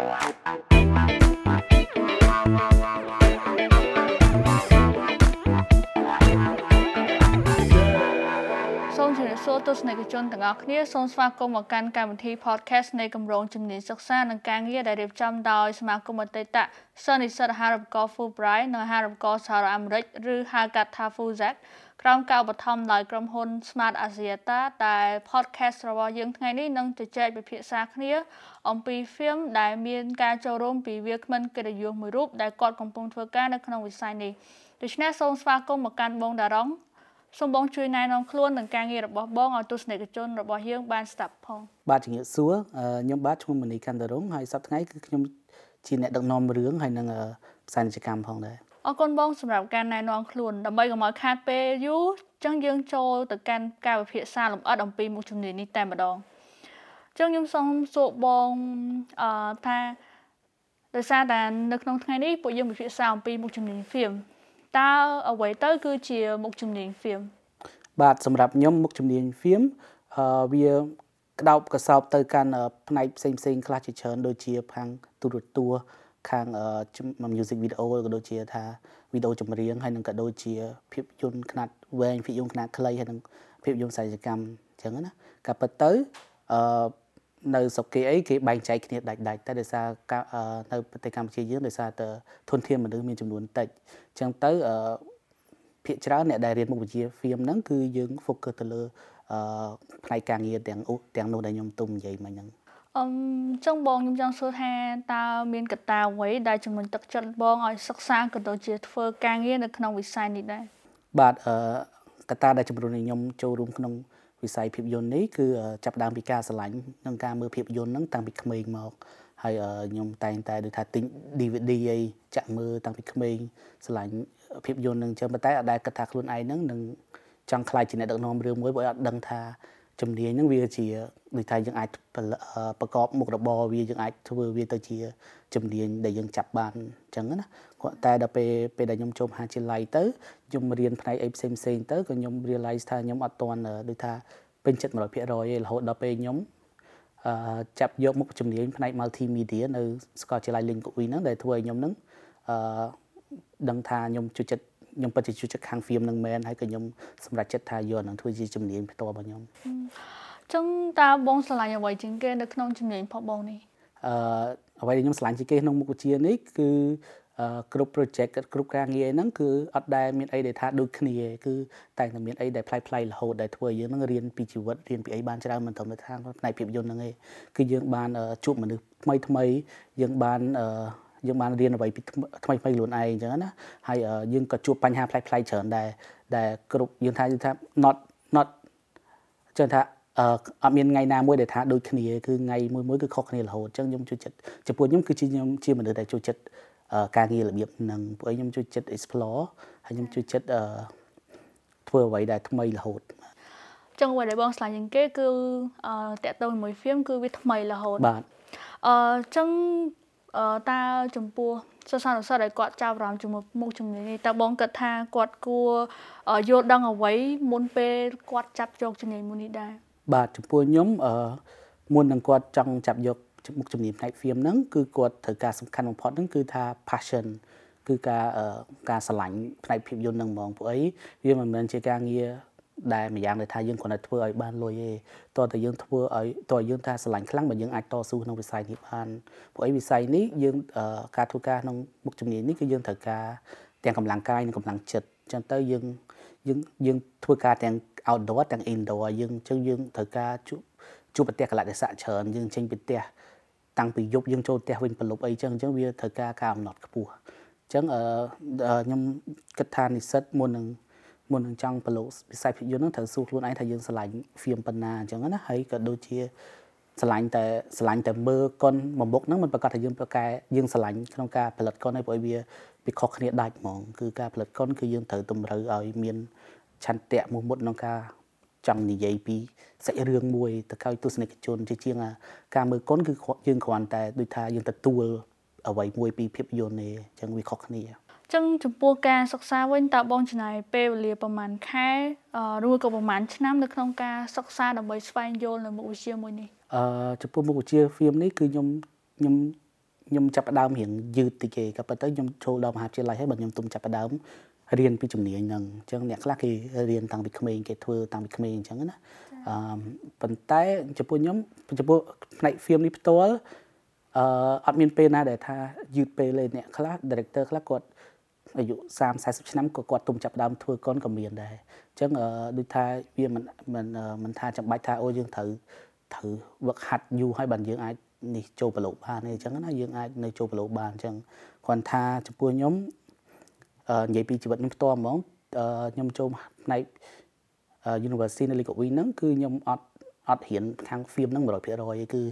សូមជម្រាបសួរទស្សនិកជនទាំងអស់គ្នាសូមស្វាគមន៍មកកាន់កម្មវិធី podcast នៃគម្រោងជំនាញសិក្សានិងការងារដែលរៀបចំដោយសមាគមអតីតសិស្សនិស្សិតអាហារូបករណ៍ Fulbright និងអាហារូបករណ៍សហរដ្ឋអាមេរិកឬហៅកាត់ថា FUZAC ក្រោមការឧបត្ថម្ភដោយក្រុមហ៊ុន Smart Asiata ដែល podcast របស់យើងថ្ងៃនេះនឹងជជែកពិភាក្សាគ្នា អំពី film ដែលមានការចូលរួមពីវាគ្មិនកិត្តិយសមួយរូបដែលគាត់កំពុងធ្វើការនៅក្នុងវិស័យនេះដូច្នេះសូមស្វាគមន៍មកកាន់បងតារ៉ុងសូមបងជួយណែនាំខ្លួននិងការងាររបស់បងឲ្យទស្សនិកជនរបស់យើងបានស្ដាប់ផងបាទជំរាបសួរខ្ញុំបាទឈ្មោះមនីកាន់តារុងហើយសប្តាហ៍ថ្ងៃគឺខ្ញុំជាអ្នកដឹកនាំរឿងហើយនឹងផ្សាយនិច្ចកម្មផងដែរ អរគុណបងសម្រាប់ការណែនាំខ្លួនដើម្បីកុំឲ្យខាតពេលយូរចឹងយើងចូលទៅកាន់ការវិភាគសារលម្អិតអំពីមុខជំនាញនេះតែម្ដងចឹងខ្ញុំសូមសួរបងអឺថាដោយសារតែនៅក្នុងថ្ងៃនេះពួកយើងវិភាគសារអំពីមុខជំនាញ film តើអ្វីទៅគឺជាមុខជំនាញ film បាទសម្រាប់ខ្ញុំមុខជំនាញ film អឺវាក្តោបកសោបទៅកាន់ផ្នែកផ្សេងផ្សេងខ្លះជាច្រើនដូចជាខាងទូរទស្សន៍ ខាង music video ក៏ដូចជាថាវីដេអូចម្រៀងហើយនឹងក៏ដូចជាភាពយន្តខ្នាតវែងភាពយន្តខ្នាតខ្លីហើយនឹងភាពយន្តសាយកម្មអញ្ចឹងណាក៏ប៉ុន្តែអឺនៅស្រុកគេអីគេបែងចែកគ្នាដាច់ដាច់តែដោយសារនៅប្រទេសកម្ពុជាយើងដោយសារតែធនធានមនុស្សមានចំនួនតិចអញ្ចឹងទៅអឺភាគច្រើនអ្នកដែលរៀនមុខវិជ្ជា film ហ្នឹងគឺយើង focus ទៅលើអឺផ្នែកការងារទាំងទាំងនោះដែលខ្ញុំទុំនិយាយមិញហ្នឹង អឹមចឹងបងខ្ញុំចង់សួរថាតើមានកត្តាអ្វីដែលជំរុញទឹកចិត្តបងឲ្យសិក្សាក៏ដូចជាធ្វើការងារនៅក្នុងវិស័យនេះដែរបាទអឺកត្តាដែលជំរុញឲ្យខ្ញុំចូលរួមក្នុងវិស័យភាពយន្តនេះគឺចាប់ដើមពីការឆ្លាញ់និងការមើលភាពយន្តហ្នឹងតាំងពីក្មេងមកហើយខ្ញុំតែងតែដូចថាទិញ DVD អីចាក់មើលតាំងពីក្មេងឆ្លាញ់ភាពយន្តនឹងចឹងប៉ុន្តែអត់ដែលគិតថាខ្លួនឯងហ្នឹងនឹងចង់ខ្លាចជាអ្នកដឹកនាំរឿងមួយបើអត់ដឹងថា ជំនាញហ្នឹងវាជាដូចថាយើងអាចប្រកបមុខរបរវាយើងអាចធ្វើវាទៅជាជំនាញដែលយើងចាប់បានអញ្ចឹងណាគាត់តែដល់ពេលពេលដែលខ្ញុំចូលមហាវិទ្យាល័យទៅខ្ញុំរៀនផ្នែកអីផ្សេងផ្សេងទៅក៏ខ្ញុំ realize ថាខ្ញុំអត់ទាន់ដូចថាពេញចិត្ត100%ទេរហូតដល់ពេលខ្ញុំអឺចាប់យកមុខជំនាញផ្នែក multimedia នៅសាកលវិទ្យាល័យ Linkowi ហ្នឹងដែលធ្វើឲ្យខ្ញុំហ្នឹងអឺដឹងថាខ្ញុំជួយចិត្ត ខ្ញុំពិតជាជួយចិត្តខាង film នឹងមែនហើយក៏ខ្ញុំសម្រេចចិត្តថាយកនឹងធ្វើជាជំនាញផ្ទាល់របស់ខ្ញុំចឹងតើបងឆ្លាញ់អ្វីជាងគេនៅក្នុងជំនាញផងបងនេះអឺអ្វីដែលខ្ញុំឆ្លាញ់ជាងគេក្នុងមុខវិជ្ជានេះគឺគ្រប់ project គ្រប់ការងារហ្នឹងគឺអត់ដែលមានអីដែលថាដូចគ្នាគឺតែតែមានអីដែលប្លែកប្លែករហូតដែលធ្វើយើងហ្នឹងរៀនពីជីវិតរៀនពីអីបានច្រើនមិនត្រឹមតែថាផ្នែកភាពយន្តហ្នឹងឯងគឺយើងបានជួបមនុស្សថ្មីថ្មីយើងបាន យើងបានរៀនអ្វីពីថ្មីថ្មីខ្លួនឯងអញ្ចឹងណាហើយយើងក៏ជួបបញ្ហាប្លែកប្លែកច្រើនដែរដែលគ្រប់យើងថាយើងថា not not ចឹងថាអឺអត់មានថ្ងៃណាមួយដែលថាដូចគ្នាគឺថ្ងៃមួយមួយគឺខុសគ្នារហូតអញ្ចឹងខ្ញុំជួយចិត្តចំពោះខ្ញុំគឺជាខ្ញុំជាមនុស្សដែលជួយចិត្តការងាររបៀបហ្នឹងពួកឯងខ្ញុំជួយចិត្ត explore ហើយខ្ញុំជួយចិត្តធ្វើអ្វីដែលថ្មីរហូតចឹងអ្វីដែលបងឆ្លាញ់ជាងគេគឺអឺតាក់ទងជាមួយ film គឺវាថ្មីរហូតបាទអឺចឹងអឺ តើចំពោះសិស្សានុសិស្សដែលគាត់ចាប់អារម្មណ៍ជាមួយមុខជំនាញនេះតើបងគិតថាគាត់គួរយល់ដឹងអ្វីមុនពេលគាត់ចាប់យកជំនាញមួយនេះដែរបាទចំពោះខ្ញុំអឺមុននឹងគាត់ចង់ចាប់យកមុខជំនាញផ្នែក film ហ្នឹងគឺគាត់ត្រូវការសំខាន់បំផុតហ្នឹងគឺថា passion គឺការការស្រឡាញ់ផ្នែកភាពយន្តហ្នឹងហ្មងព្រោះអីវាមិនមែនជាការងារ ដែលម្យ៉ាងដែលថាយើងគ្រាន់តែធ្វើឲ្យបានលុយទេតើតើយើងធ្វើឲ្យតើយើងថាស្រឡាញ់ខ្លាំងបើយើងអាចតស៊ូក្នុងវិស័យនេះបានព្រោះអីវិស័យនេះយើងការធ្វើការក្នុងមុខជំនាញនេះគឺយើងត្រូវការទាំងកម្លាំងកាយនិងកម្លាំងចិត្តអញ្ចឹងទៅយើងយើងយើងធ្វើការទាំង outdoor ទាំង indoor យើងអញ្ចឹងយើងត្រូវការជួបជួបប្រទេសកលៈទេសៈច្រើនយើងចេញពីផ្ទះតាំងពីយប់យើងចូលផ្ទះវិញប្រលប់អីចឹងអញ្ចឹងវាត្រូវការការអំណត់ខ្ពស់អញ្ចឹងអឺខ្ញុំគិតថានិស្សិតមុននឹង មុននឹងចង់ប្រឡូកវិស័យភាពយន្តហ្នឹងត្រូវសួរខ្លួនឯងថាយើងឆ្លាញ់ film ប៉ុណ្ណាអញ្ចឹងណាហើយក៏ដូចជាឆ្លាញ់តែឆ្លាញ់តែមើលកុនមួយមុខហ្នឹងมันប្រកាសថាយើងប្រកែយើងឆ្លាញ់ក្នុងការផលិតកុនឲ្យព្រោះវាវាខុសគ្នាដាច់ហ្មងគឺការផលិតកុនគឺយើងត្រូវតម្រូវឲ្យមានឆន្ទៈមុខមុតក្នុងការចង់និយាយពីសាច់រឿងមួយទៅឲ្យទស្សនិកជនជាជាងការមើលកុនគឺយើងគ្រាន់តែដូចថាយើងទទួលអ្វីមួយពីភាពយន្តទេអញ្ចឹងវាខុសគ្នា ចឹងចំពោះការសិក្សាវិញតើបងចំណាយពេលវេលាប្រហែលខែឬក៏ប្រហែលឆ្នាំនៅក្នុងការសិក្សាដើម្បីស្វែងយល់នៅមុខវិជ្ជាមួយនេះអឺចំពោះមុខវិជ្ជា film នេះគឺខ្ញុំខ្ញុំខ្ញុំចាប់ផ្ដើមរៀងយឺតតិចគេក៏ប៉ុន្តែខ្ញុំចូលដល់មហាវិទ្យាល័យហើយបើខ្ញុំទុំចាប់ផ្ដើមរៀនពីជំនាញហ្នឹងអញ្ចឹងអ្នកខ្លះគេរៀនតាំងពីក្មេងគេធ្វើតាំងពីក្មេងអញ្ចឹងណាអឺប៉ុន្តែចំពោះខ្ញុំចំពោះផ្នែក film នេះផ្ទាល់អឺអត់មានពេលណាដែលថាយឺតពេលទេអ្នកខ្លះ director ខ្លះគាត់ អាយុ30 40ឆ្នាំក៏គាត់ទុំចាប់ដើមធ្វើកុនក៏មានដែរអញ្ចឹងដូចថាវាមិនមិនមិនថាចាំបាច់ថាអូយើងត្រូវត្រូវវឹកហាត់យូរហើយបានយើងអាចនេះចូលប្រឡូកបានទេអញ្ចឹងណាយើងអាចនៅចូលប្រឡូកបានអញ្ចឹងគាត់ថាចំពោះខ្ញុំនិយាយពីជីវិតខ្ញុំផ្ទាល់ហ្មងខ្ញុំចូលផ្នែក University នៅ Likowi ហ្នឹងគឺខ្ញុំអត់អត់រៀនខាង film ហ្នឹង100%ទេគឺ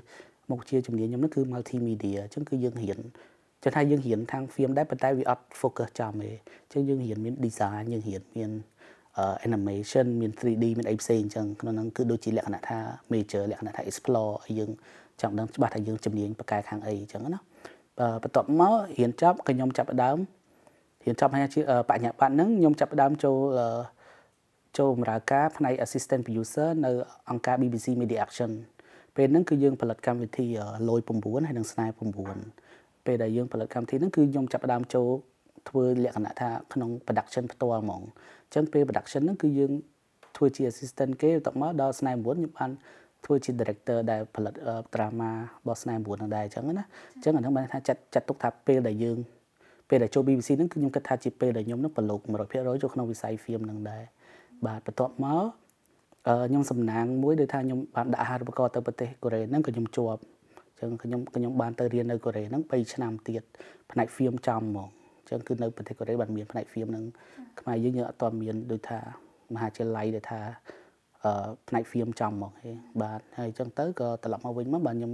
មុខជាជំនាញខ្ញុំហ្នឹងគឺ multimedia អញ្ចឹងគឺយើងរៀន ចឹងថាយើងរៀនខាង film ដែរប៉ុន្តែវាអត់ focus ចំទេអញ្ចឹងយើងរៀនមាន design យើងរៀនមាន animation មាន 3D មានអីផ្សេងអញ្ចឹងក្នុងហ្នឹងគឺដូចជាលក្ខណៈថា major លក្ខណៈថា explore ឲ្យយើងចង់ដឹងច្បាស់ថាយើងជំនាញបកកែខាងអីអញ្ចឹងណាបន្ទាប់មករៀនចប់ក៏ខ្ញុំចាប់ដើមរៀនចប់ហើយជាបញ្ញាបត្រហ្នឹងខ្ញុំចាប់ដើមចូលចូលបម្រើការផ្នែក assistant producer នៅអង្គការ BBC Media Action ពេលហ្នឹងគឺយើងផលិតកម្មវិធីលយ9ហើយនិងស្នេហ៍9 ពេលដែលយើងផលិតកម្មវិធីហ្នឹងគឺខ្ញុំចាប់ដើមចូលធ្វើលក្ខណៈថាក្នុង production ផ្ទាល់ហ្មងអញ្ចឹងពេល production ហ្នឹងគឺយើងធ្វើជា assistant គេបន្ទាប់មកដល់ស្នេហ៍9ខ្ញុំបានធ្វើជា director ដែលផលិត drama របស់ស្នេហ៍9នឹងដែរអញ្ចឹងណាអញ្ចឹងអាហ្នឹងបានថាចាត់ចាត់ទុកថាពេលដែលយើងពេលដែលចូល BBC ហ្នឹងគឺខ្ញុំគិតថាជាពេលដែលខ្ញុំនឹងប្រឡូក100%ចូលក្នុងវិស័យ film នឹងដែរបាទបន្ទាប់មកខ្ញុំសំណាងមួយដោយថាខ្ញុំបានដាក់អាហារូបករណ៍ទៅប្រទេសកូរ៉េហ្នឹងក៏ខ្ញុំជាប់អញ្ចឹងខ្ញុំខ្ញុំបានទៅរៀននៅកូរ៉េហ្នឹង3ឆ្នាំទៀតផ្នែក film ចំហ្មងអញ្ចឹងគឺនៅប្រទេសកូរ៉េបានមានផ្នែក film ហ្នឹងខ្មែរយើងយើងអត់ទាន់មានដូចថាមហាវិទ្យាល័យដែលថាអឺផ្នែក film ចំហ្មងហេបាទហើយអញ្ចឹងទៅក៏ត្រឡប់មកវិញមកបាទខ្ញុំ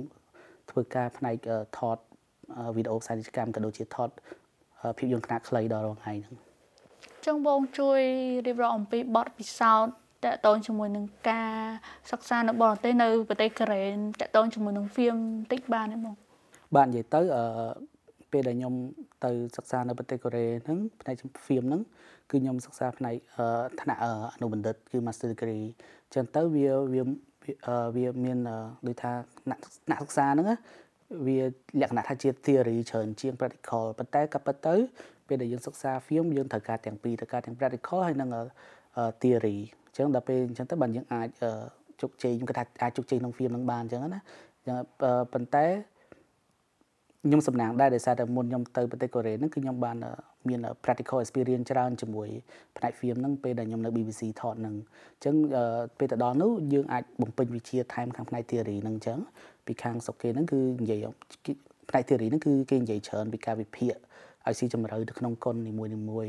ធ្វើការផ្នែកថតវីដេអូផ្សាយពាណិជ្ជកម្មក៏ដូចជាថតភាពយន្តខ្នាតខ្លីដល់រងថ្ងៃហ្នឹងចឹងបងជួយរៀបរាប់អំពីបទពិសោធន៍ តកតងជាមួយនឹងការសិក្សានៅបរទេសនៅប្រទេសកូរ៉េតកតងជាមួយនឹង film តិចបានទេបងបាទនិយាយទៅអឺពេលដែលខ្ញុំទៅសិក្សានៅប្រទេសកូរ៉េហ្នឹងផ្នែក film ហ្នឹងគឺខ្ញុំសិក្សាផ្នែកថ្នាក់អនុបណ្ឌិតគឺ Master Degree ចឹងទៅវាវាវាមានដូចថាថ្នាក់សិក្សាហ្នឹងវាលក្ខណៈថាជា theory ច្រើនជាង practical ប៉ុន្តែក៏ប៉ុន្តែពេលដែលយើងសិក្សា film យើងត្រូវការទាំងពីរត្រូវការទាំង practical ហើយនិង theory អញ្ចឹងដល់ពេលអញ្ចឹងទៅបានយើងអាចជោគជ័យខ្ញុំគិតថាអាចជោគជ័យក្នុង film នឹងបានអញ្ចឹងណាប៉ុន្តែខ្ញុំសំណាងដែរដោយសារតែមុនខ្ញុំទៅប្រទេសកូរ៉េហ្នឹងគឺខ្ញុំបានមាន practical experience ច្រើនជាមួយផ្នែក film ហ្នឹងពេលដែលខ្ញុំនៅ BBC ថតហ្នឹងអញ្ចឹងពេលទៅដល់នោះយើងអាចបំពេញវិជាថែមខាងផ្នែក theory ហ្នឹងអញ្ចឹងពីខាងសុកគេហ្នឹងគឺនិយាយផ្នែក theory ហ្នឹងគឺគេនិយាយច្រើនពីការវិភាគ ឲ្យស៊ីជម្រៅទៅក្នុងកុននីមួយមួយ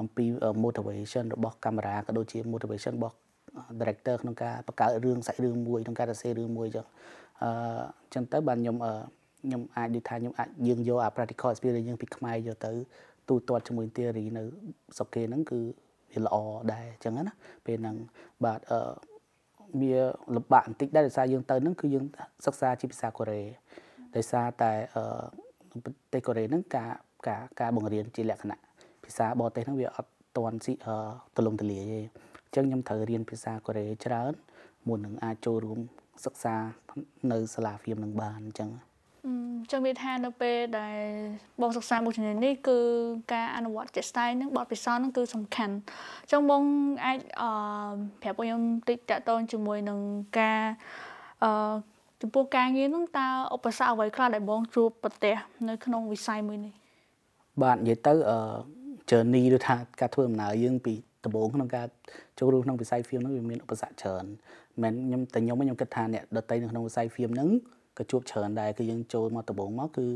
អំពី motivation របស់កាមេរ៉ាក៏ដូចជា motivation របស់ director ក្នុងការបង្កើតរឿងសាច់រឿងមួយក្នុងការសរសេររឿងមួយអញ្ចឹងអឺអញ្ចឹងទៅបានខ្ញុំខ្ញុំអាចនិយាយថាខ្ញុំអាចយើងយកអា practical experience យើងពីខ្មែរយកទៅទូទាត់ជាមួយ theory នៅស្រុកគេហ្នឹងគឺវាល្អដែរអញ្ចឹងណាពេលហ្នឹងបាទអឺវាលំបាកបន្តិចដែរដោយសារយើងទៅហ្នឹងគឺយើងសិក្សាជាភាសាកូរ៉េដោយសារតែអឺប្រទេសកូរ៉េហ្នឹងការ ការការបង្រៀនជាលក្ខណៈភាសាបរទេសហ្នឹងវាអត់ទាន់ស៊ីទលំទលាយទេអញ្ចឹងខ្ញុំត្រូវរៀនភាសាកូរ៉េច្រើនមុននឹងអាចចូលរួមសិក្សានៅសាលាហ្វៀមនឹងបានអញ្ចឹងចឹងវាថានៅពេលដែលបងសិក្សាមុខជំនាញនេះគឺការអនុវត្តជាក់ស្ដែងនឹងបទពិសោធន៍នឹងគឺសំខាន់ចឹងបងអាចអឺប្រាប់ខ្ញុំតិចតកតងជាមួយនឹងការអឺចំពោះការងារនោះតើឧបសគ្គអ្វីខ្លះដែលបងជួបប្រទះនៅក្នុងវិស័យមួយនេះ បាទនិយាយទៅអឺ journey ដូចថាការធ្វើដំណើរយើងពីដំបូងក្នុងការចូលរួមក្នុងវិស័យ film ហ្នឹងវាមានឧបសគ្គច្រើនមិនខ្ញុំតែខ្ញុំខ្ញុំគិតថាអ្នកដតីនៅក្នុងវិស័យ film ហ្នឹងក៏ជួបច្រើនដែរគឺយើងចូលមកដំបូងមកគឺ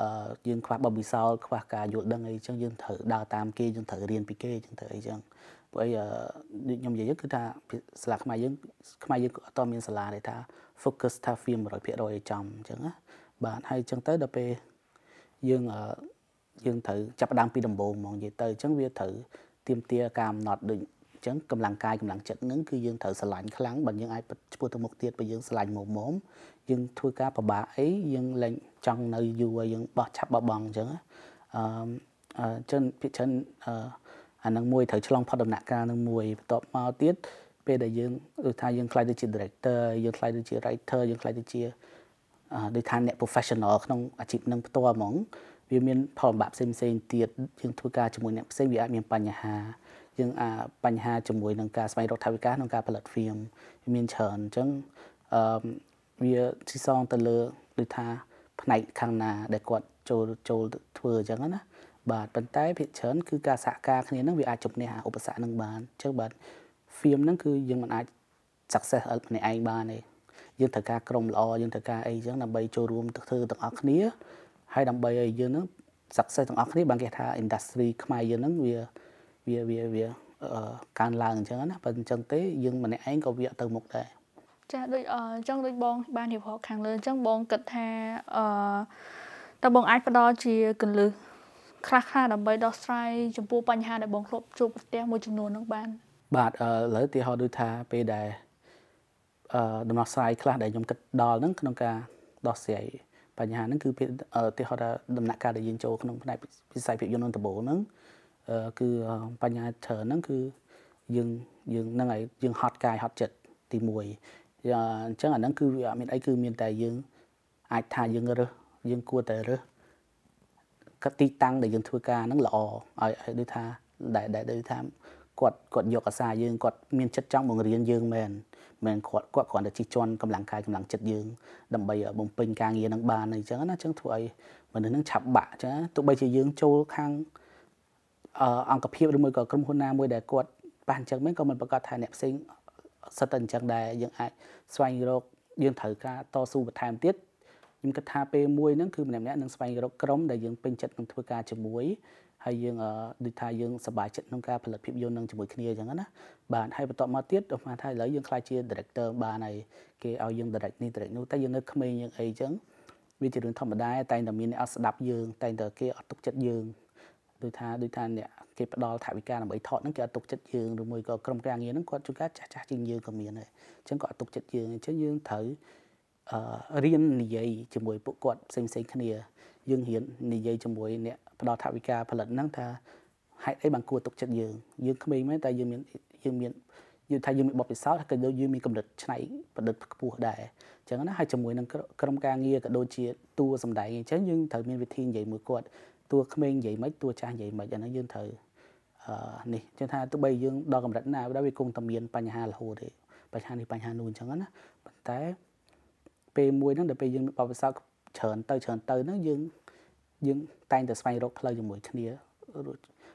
អឺយើងខ្វះបបវិសោលខ្វះការយល់ដឹងអីចឹងយើងត្រូវដើរតាមគេយើងត្រូវរៀនពីគេចឹងទៅអីចឹងព្រោះអីដូចខ្ញុំនិយាយគឺថាសាលាខ្មែរយើងខ្មែរយើងអត់មានសាលាដែលថា focus ថា film 100%ឲ្យចំអញ្ចឹងណាបាទហើយអញ្ចឹងទៅដល់ពេលយើង យើងត្រូវចាប់ផ្ដើមពីដំបូងហ្មងនិយាយទៅអញ្ចឹងវាត្រូវទៀមទាការអំណត់ដូចចឹងកម្លាំងកាយកម្លាំងចិត្តនឹងគឺយើងត្រូវស្រឡាញ់ខ្លាំងបើយើងអាចឆ្ពោះទៅមុខទៀតបើយើងស្រឡាញ់មុំមុំយើងធ្វើការពិបាកអីយើងលែងចង់នៅយូរយើងបោះឆាប់បោះបង់អញ្ចឹងអឺចឹងភាគច្រើនអឺអានឹងមួយត្រូវឆ្លងផុតដំណាក់កាលនឹងមួយបន្ទាប់មកទៀតពេលដែលយើងដូចថាយើងខ្លាយទៅជា director យើងខ្លាយទៅជា writer យើងខ្លាយទៅជាដូចថាអ្នក professional ក្នុងអាជីពនឹងផ្ទាល់ហ្មង វាមានផលលំបាកផ្សេងផ្សេងទៀតយើងធ្វើការជាមួយអ្នកផ្សេងវាអាចមានបញ្ហាយើងអាបញ្ហាជាមួយនឹងការស្វែងរកថវិកាក្នុងការផលិត film មានច្រើនអញ្ចឹងអឺវាស៊ីសងទៅលើដូចថាផ្នែកខាងណាដែលគាត់ចូលចូលធ្វើអញ្ចឹងណាបាទប៉ុន្តែភាគច្រើនគឺការសហការគ្នានឹងវាអាចជំនះឧបសគ្គនឹងបានអញ្ចឹងបាទ film ហ្នឹងគឺយើងមិនអាច success ម្នាក់ឯងបានទេយើងត្រូវការក្រុមល្អយើងត្រូវការអីអញ្ចឹងដើម្បីចូលរួមទៅធ្វើទាំងអស់គ្នា ហើយដើម្បីឲ្យយើងហ្នឹង success ទាំងអស់គ្នាបានគេថា industry ខ្មែរយើងហ្នឹងវាវាវាវាកើនឡើងអញ្ចឹងណាបើអញ្ចឹងទេយើងម្នាក់ឯងក៏វាទៅមុខដែរចាដូចអញ្ចឹងដូចបងបានរៀបរាប់ខាងលើអញ្ចឹងបងគិតថាអឺតើបងអាចផ្ដល់ជាកលឹះខ្លះខ្លះដើម្បីដោះស្រាយចំពោះបញ្ហាដែលបងធ្លាប់ជួបប្រទះមួយចំនួននោះបាន បាទឥឡូវទីហោដូចថាពេលដែលអឺដំណោះស្រាយខ្លះដែលខ្ញុំគិតដល់ហ្នឹងក្នុងការដោះស្រាយ បញ្ហាហ្នឹងគឺពេលទីហោថាដំណាក់កាលដែលយើងចូលក្នុងផ្នែកវិស័យភាពយន្តនឹងដំបូងហ្នឹងគឺបញ្ហាច្រើនហ្នឹងគឺយើងយើងហ្នឹងហើយយើងហត់កាយហត់ចិត្តទី1អញ្ចឹងអាហ្នឹងគឺវាអត់មានអីគឺមានតែយើងអាចថាយើងរើសយើងគួរតែរើសកទីតាំងដែលយើងធ្វើការហ្នឹងល្អឲ្យឲ្យដូចថាដែលដែលដូចថាគាត់គាត់យកអាសាយើងគាត់មានចិត្តចង់បង្រៀនយើងមែន មែនគាត់គាត់គ្រាន់តែជិះជាន់កម្លាំងកាយកម្លាំងចិត្តយើងដើម្បីបំពេញការងារនឹងបានអញ្ចឹងណាអញ្ចឹងធ្វើឲ្យមនុស្សនឹងឆាប់បាក់អញ្ចឹងទោះបីជាយើងចូលខាងអង្គភាពឬមួយក៏ក្រុមហ៊ុនណាមួយដែលគាត់ប៉ះអញ្ចឹងមែនក៏មិនប្រកាសថាអ្នកផ្សេងសិតតែអញ្ចឹងដែរយើងអាចស្វែងរកយើងត្រូវការតស៊ូបន្ថែមទៀតខ្ញុំគិតថាពេលមួយហ្នឹងគឺម្នាក់ម្នាក់នឹងស្វែងរកក្រុមដែលយើងពេញចិត្តនឹងធ្វើការជាមួយ ហើយយើងដូចថាយើងសប្បាយចិត្តក្នុងការផលិតភាពយន្តនឹងជាមួយគ្នាអញ្ចឹងណាបាទហើយបន្តមកទៀតដល់ថាឥឡូវយើងខ្លាចជា director បានហើយគេឲ្យយើង direct នេះ direct នោះតែយើងនៅក្មេងយើងអីអញ្ចឹងវាជារឿងធម្មតាតែតែមានអ្នកអត់ស្ដាប់យើងតែតែគេអត់ទុកចិត្តយើងដូចថាដូចថាអ្នកគេផ្ដល់ថវិកាដើម្បីថតហ្នឹងគេអត់ទុកចិត្តយើងឬមួយក៏ក្រុមការងារហ្នឹងគាត់ជួនកាលចាស់ចាស់ជាងយើងក៏មានដែរអញ្ចឹងគាត់អត់ទុកចិត្តយើងអញ្ចឹងយើងត្រូវអឺរៀននិយាយជាមួយពួកគាត់ផ្សេងផ្សេងគ្នា យើងរៀននិយាយជាមួយអ្នកផ្ដល់ថវិកាផលិតហ្នឹងថាហេតុអីបានគួរទុកចិត្តយើងយើងក្មេងមែនតែយើងមានយើងមានយើងថាយើងមានបទពិសោធន៍ហើយក៏ដូចយើងមានកម្រិតឆ្នៃប្រឌិតខ្ពស់ដែរអញ្ចឹងណាហើយជាមួយនឹងក្រុមការងារក៏ដូចជាតួសម្ដែងអញ្ចឹងយើងត្រូវមានវិធីនិយាយមួយគាត់តួក្មេងនិយាយមិនតួចាស់និយាយមិនអាហ្នឹងយើងត្រូវអឺនេះចឹងថាទោះបីយើងដល់កម្រិតណាដល់វាគង់តែមានបញ្ហារហូតទេបញ្ហានេះបញ្ហានោះអញ្ចឹងណាប៉ុន្តែពេលមួយហ្នឹងដល់ពេលយើងមានបទពិសោធន៍ ច្រើនទៅច្រើនទៅហ្នឹងយើងយើងតែងតែស្វែងរកផ្លូវជាមួយគ្នា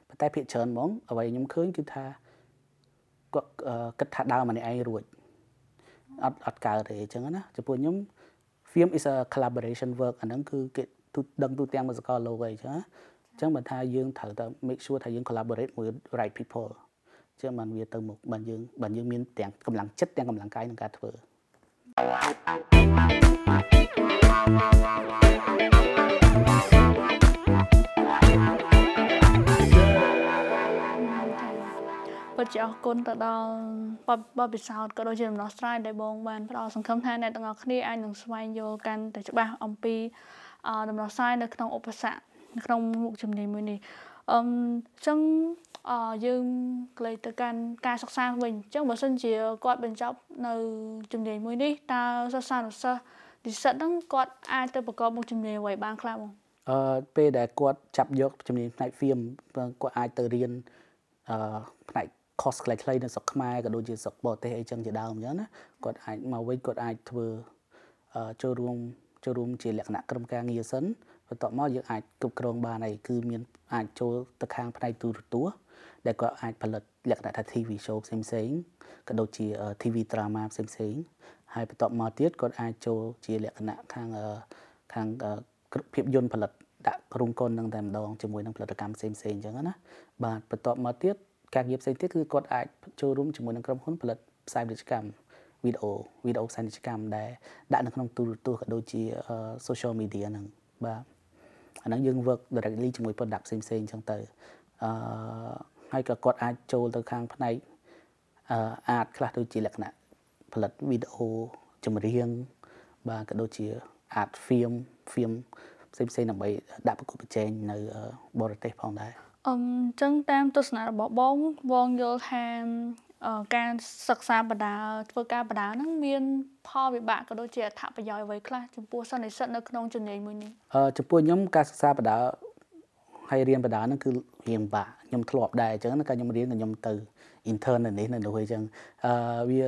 ប៉ុន្តែភាគច្រើនហ្មងអ្វីខ្ញុំឃើញគឺថាគាត់គិតថាដើរម្នាក់ឯងរួចអត់អត់កើតទេអញ្ចឹងណាចំពោះខ្ញុំ film is a collaboration work អាហ្នឹងគឺគេទូដឹងទូទាំងមួយសកលលោកអីចឹងណាអញ្ចឹងបើថាយើងត្រូវតែ make sure ថាយើង collaborate មួយ right people អញ្ចឹងបានវាទៅមុខបានយើងបានយើងមានទាំងកម្លាំងចិត្តទាំងកម្លាំងកាយក្នុងការធ្វើ ពិតជាអរគុណទៅដល់បបពិសោធន៍ក៏ដូចជាដំណោះស្រាយដែលបងបានផ្ដល់សង្ឃឹមថាអ្នកទាំងអស់គ្នាអាចនឹងស្វែងយល់កាន់តែច្បាស់អំពីដំណោះស្រាយនៅក្នុងឧបសគ្គនៅក្នុងមុខជំនាញមួយនេះអឺអញ្ចឹងអឺយើងក្លែកទៅកាន់ការសិក្សាវិញអញ្ចឹងបើសិនជាគាត់បញ្ចប់នៅជំនាញមួយនេះតើសិស្សានុសិស្ស និស្សិតហ្នឹងគាត់អាចទៅប្រកបមុខជំនាញអ្វីបានខ្លះបងអឺពេលដែលគាត់ចាប់យកជំនាញផ្នែក film គាត់អាចទៅរៀនអឺផ្នែក course ខ្លីៗនៅស្រុកខ្មែរក៏ដូចជាស្រុកបរទេសអីចឹងជាដើមអញ្ចឹងណាគាត់អាចមកវិញគាត់អាចធ្វើចូលរួមចូលរួមជាលក្ខណៈក្រុមការងារសិនបន្ទាប់មកយើងអាចគ្រប់គ្រងបានហើយគឺមានអាចចូលទៅខាងផ្នែកទូរទស្សន៍ដែលគាត់អាចផលិតលក្ខណៈថា TV show ផ្សេងផ្សេងក៏ដូចជា TV drama ផ្សេងផ្សេង ហើយបន្ទាប់មកទៀតគាត់អាចចូលជាលក្ខណៈខាងខាងភាពយន្តផលិតដាក់រោងកុននឹងតែម្ដងជាមួយនឹងផលិតកម្មផ្សេងផ្សេងអញ្ចឹងណាបាទបន្ទាប់មកទៀតការងារផ្សេងទៀតគឺគាត់អាចចូលរួមជាមួយនឹងក្រុមហ៊ុនផលិតផ្សាយពាណិជ្ជកម្មវីដេអូវីដេអូផ្សាយពាណិជ្ជកម្មដែលដាក់នៅក្នុងទូរទស្សន៍ក៏ដូចជា social media ហ្នឹងបាទអាហ្នឹងយើង work directly ជាមួយ product ផ្សេងផ្សេងអញ្ចឹងទៅអឺហើយក៏គាត់អាចចូលទៅខាងផ្នែកអឺ art ខ្លះដូចជាលក្ខណៈ ផលិតវីដេអូចម្រៀងបាទក៏ដូចជា art film film ផ្សេងផ្សេងដើម្បីដាក់ប្រកួតប្រជែងនៅបរទេសផងដែរអឺចឹងតាមទស្សនៈរបស់បងបងយល់ថាការសិក្សាបណ្ដាធ្វើការបដាហ្នឹងមានផលវិបាកក៏ដូចជាអត្ថប្រយោជន៍អ្វីខ្លះចំពោះសិស្សនិស្សិតនៅក្នុងជំនាញមួយនេះអឺចំពោះខ្ញុំការសិក្សាបណ្ដាហើយរៀនបណ្ដាហ្នឹងគឺរៀនបាក់ខ្ញុំធ្លាប់ដែរអញ្ចឹងកាលខ្ញុំរៀនខ្ញុំទៅ intern នៅនេះនៅនោះអញ្ចឹងអឺវា